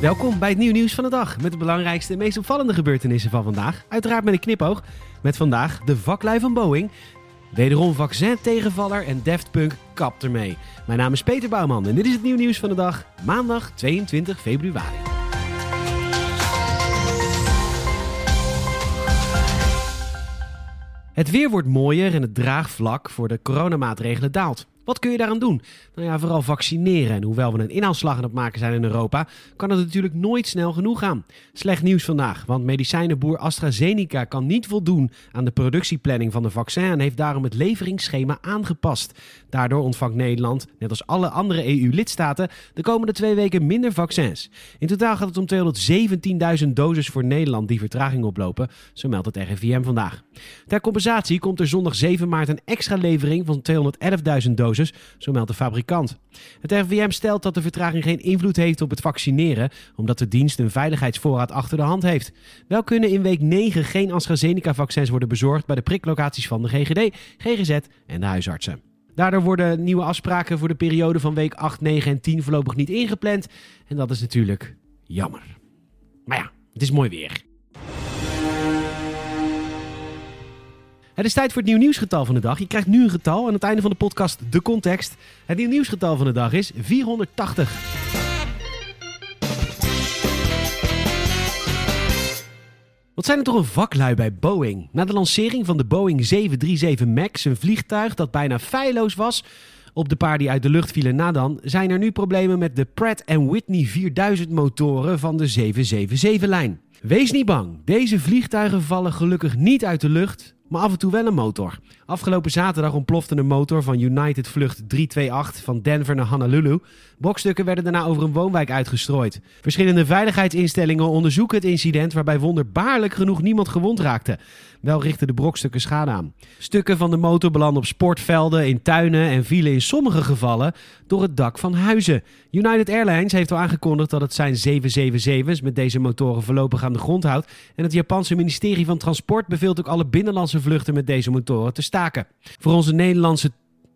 Welkom bij het nieuw nieuws van de dag met de belangrijkste en meest opvallende gebeurtenissen van vandaag. Uiteraard met een knipoog met vandaag de vaklui van Boeing. Wederom vaccin tegenvaller en Daft Punk kapt ermee. Mijn naam is Peter Bouwman en dit is het nieuw nieuws van de dag, maandag 22 februari. Het weer wordt mooier en het draagvlak voor de coronamaatregelen daalt. Wat kun je daaraan doen? Nou ja, vooral vaccineren. En hoewel we een inhaalslag aan het maken zijn in Europa, kan het natuurlijk nooit snel genoeg gaan. Slecht nieuws vandaag, want medicijnenboer AstraZeneca kan niet voldoen aan de productieplanning van de vaccin en heeft daarom het leveringsschema aangepast. Daardoor ontvangt Nederland, net als alle andere EU-lidstaten, de komende twee weken minder vaccins. In totaal gaat het om 217.000 doses voor Nederland die vertraging oplopen, zo meldt het RIVM vandaag. Ter compensatie komt er zondag 7 maart een extra levering van 211.000 doses zo meldt de fabrikant. Het RVM stelt dat de vertraging geen invloed heeft op het vaccineren, omdat de dienst een veiligheidsvoorraad achter de hand heeft. Wel kunnen in week 9 geen AstraZeneca-vaccins worden bezorgd bij de priklocaties van de GGD, GGZ en de huisartsen. Daardoor worden nieuwe afspraken voor de periode van week 8, 9 en 10 voorlopig niet ingepland. En dat is natuurlijk jammer. Maar ja, het is mooi weer. Het is tijd voor het nieuw nieuwsgetal van de dag. Je krijgt nu een getal aan het einde van de podcast de context. Het nieuw nieuwsgetal van de dag is 480. Wat zijn er toch een vaklui bij Boeing? Na de lancering van de Boeing 737 MAX, een vliegtuig dat bijna feilloos was op de paar die uit de lucht vielen na dan, zijn er nu problemen met de Pratt Whitney 4000 motoren van de 777-lijn. Wees niet bang, deze vliegtuigen vallen gelukkig niet uit de lucht, maar af en toe wel een motor. Afgelopen zaterdag ontplofte een motor van United Vlucht 328 van Denver naar Honolulu. Bokstukken werden daarna over een woonwijk uitgestrooid. Verschillende veiligheidsinstellingen onderzoeken het incident waarbij wonderbaarlijk genoeg niemand gewond raakte. Wel richtten de brokstukken schade aan. Stukken van de motor belanden op sportvelden, in tuinen en vielen in sommige gevallen door het dak van huizen. United Airlines heeft al aangekondigd dat het zijn 777's met deze motoren voorlopig aan de grond houdt. En het Japanse ministerie van Transport beveelt ook alle binnenlandse vluchten met deze motoren te staken. Voor onze Nederlandse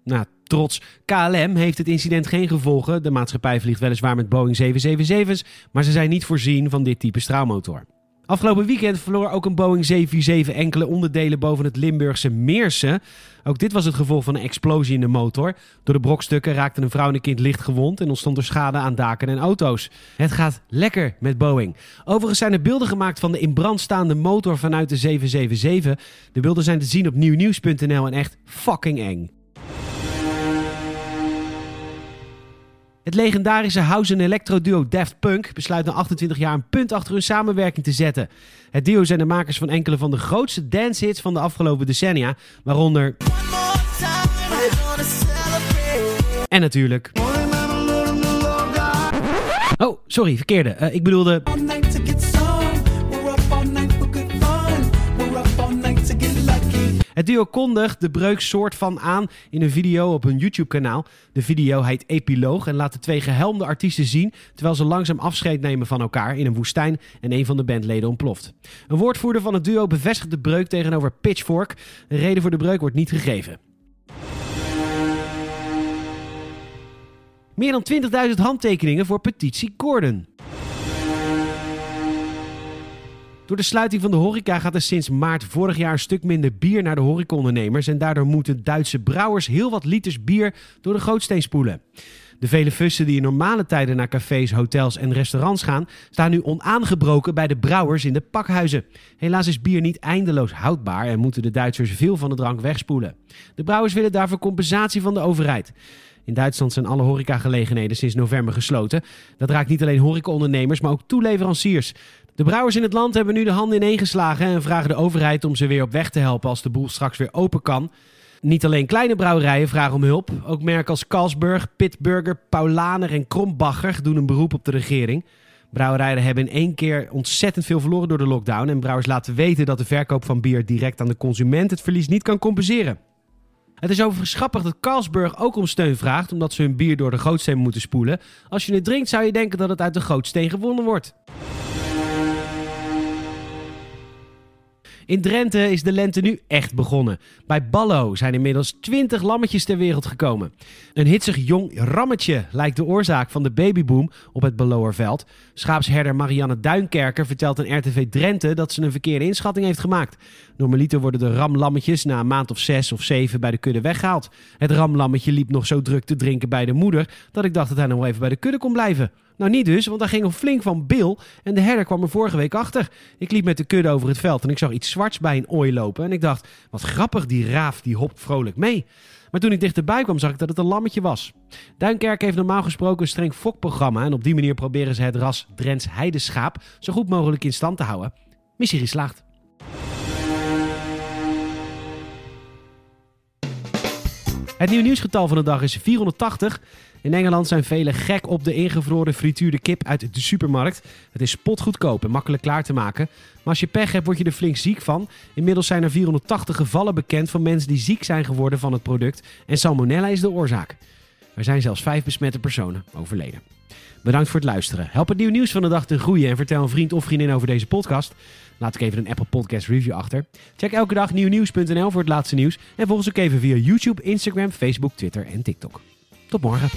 nou, trots KLM heeft het incident geen gevolgen. De maatschappij vliegt weliswaar met Boeing 777's, maar ze zijn niet voorzien van dit type straalmotor. Afgelopen weekend verloor ook een Boeing 747 enkele onderdelen boven het Limburgse Meersen. Ook dit was het gevolg van een explosie in de motor. Door de brokstukken raakte een vrouw en een kind licht gewond en ontstond er schade aan daken en auto's. Het gaat lekker met Boeing. Overigens zijn er beelden gemaakt van de in brand staande motor vanuit de 777. De beelden zijn te zien op nieuwnieuws.nl en echt fucking eng. Het legendarische house- en electro-duo Daft Punk besluit na 28 jaar een punt achter hun samenwerking te zetten. Het duo zijn de makers van enkele van de grootste dancehits van de afgelopen decennia, waaronder... En natuurlijk... Oh, sorry, verkeerde. Uh, ik bedoelde... Het duo kondigt de breuk soort van aan in een video op hun YouTube-kanaal. De video heet Epiloog en laat de twee gehelmde artiesten zien terwijl ze langzaam afscheid nemen van elkaar in een woestijn en een van de bandleden ontploft. Een woordvoerder van het duo bevestigt de breuk tegenover Pitchfork. De reden voor de breuk wordt niet gegeven. Meer dan 20.000 handtekeningen voor petitie Gordon. Door de sluiting van de horeca gaat er sinds maart vorig jaar een stuk minder bier naar de horecaondernemers en daardoor moeten Duitse brouwers heel wat liters bier door de gootsteen spoelen. De vele fussen die in normale tijden naar cafés, hotels en restaurants gaan, staan nu onaangebroken bij de brouwers in de pakhuizen. Helaas is bier niet eindeloos houdbaar en moeten de Duitsers veel van de drank wegspoelen. De brouwers willen daarvoor compensatie van de overheid. In Duitsland zijn alle horecagelegenheden sinds november gesloten. Dat raakt niet alleen horecaondernemers, maar ook toeleveranciers. De brouwers in het land hebben nu de handen ineengeslagen en vragen de overheid om ze weer op weg te helpen als de boel straks weer open kan. Niet alleen kleine brouwerijen vragen om hulp. Ook merken als Carlsberg, Pitburger, Paulaner en Krombacher doen een beroep op de regering. Brouwerijen hebben in één keer ontzettend veel verloren door de lockdown. En brouwers laten weten dat de verkoop van bier direct aan de consument het verlies niet kan compenseren. Het is overigens grappig dat Carlsberg ook om steun vraagt, omdat ze hun bier door de gootsteen moeten spoelen. Als je het drinkt zou je denken dat het uit de gootsteen gewonnen wordt. In Drenthe is de lente nu echt begonnen. Bij Ballo zijn inmiddels 20 lammetjes ter wereld gekomen. Een hitsig jong rammetje lijkt de oorzaak van de babyboom op het Balloerveld. Schaapsherder Marianne Duinkerker vertelt aan RTV Drenthe dat ze een verkeerde inschatting heeft gemaakt. Normaliter worden de ramlammetjes na een maand of zes of zeven bij de kudde weggehaald. Het ramlammetje liep nog zo druk te drinken bij de moeder dat ik dacht dat hij nog even bij de kudde kon blijven. Nou niet dus, want hij ging al flink van bil en de herder kwam er vorige week achter. Ik liep met de kudde over het veld en ik zag iets zwarts bij een ooi lopen. En ik dacht, wat grappig, die raaf die hopt vrolijk mee. Maar toen ik dichterbij kwam, zag ik dat het een lammetje was. Duinkerk heeft normaal gesproken een streng fokprogramma. En op die manier proberen ze het ras Drents heideschaap zo goed mogelijk in stand te houden. Missie geslaagd. Het nieuwe nieuwsgetal van de dag is 480. In Engeland zijn velen gek op de ingevroren frituurde kip uit de supermarkt. Het is spotgoedkoop en makkelijk klaar te maken. Maar als je pech hebt, word je er flink ziek van. Inmiddels zijn er 480 gevallen bekend van mensen die ziek zijn geworden van het product. En salmonella is de oorzaak. Er zijn zelfs vijf besmette personen overleden. Bedankt voor het luisteren. Help het nieuw nieuws van de dag te groeien en vertel een vriend of vriendin over deze podcast. Laat ik even een Apple Podcast review achter. Check elke dag nieuwnieuws.nl voor het laatste nieuws. En volg ons ook even via YouTube, Instagram, Facebook, Twitter en TikTok. Tot morgen.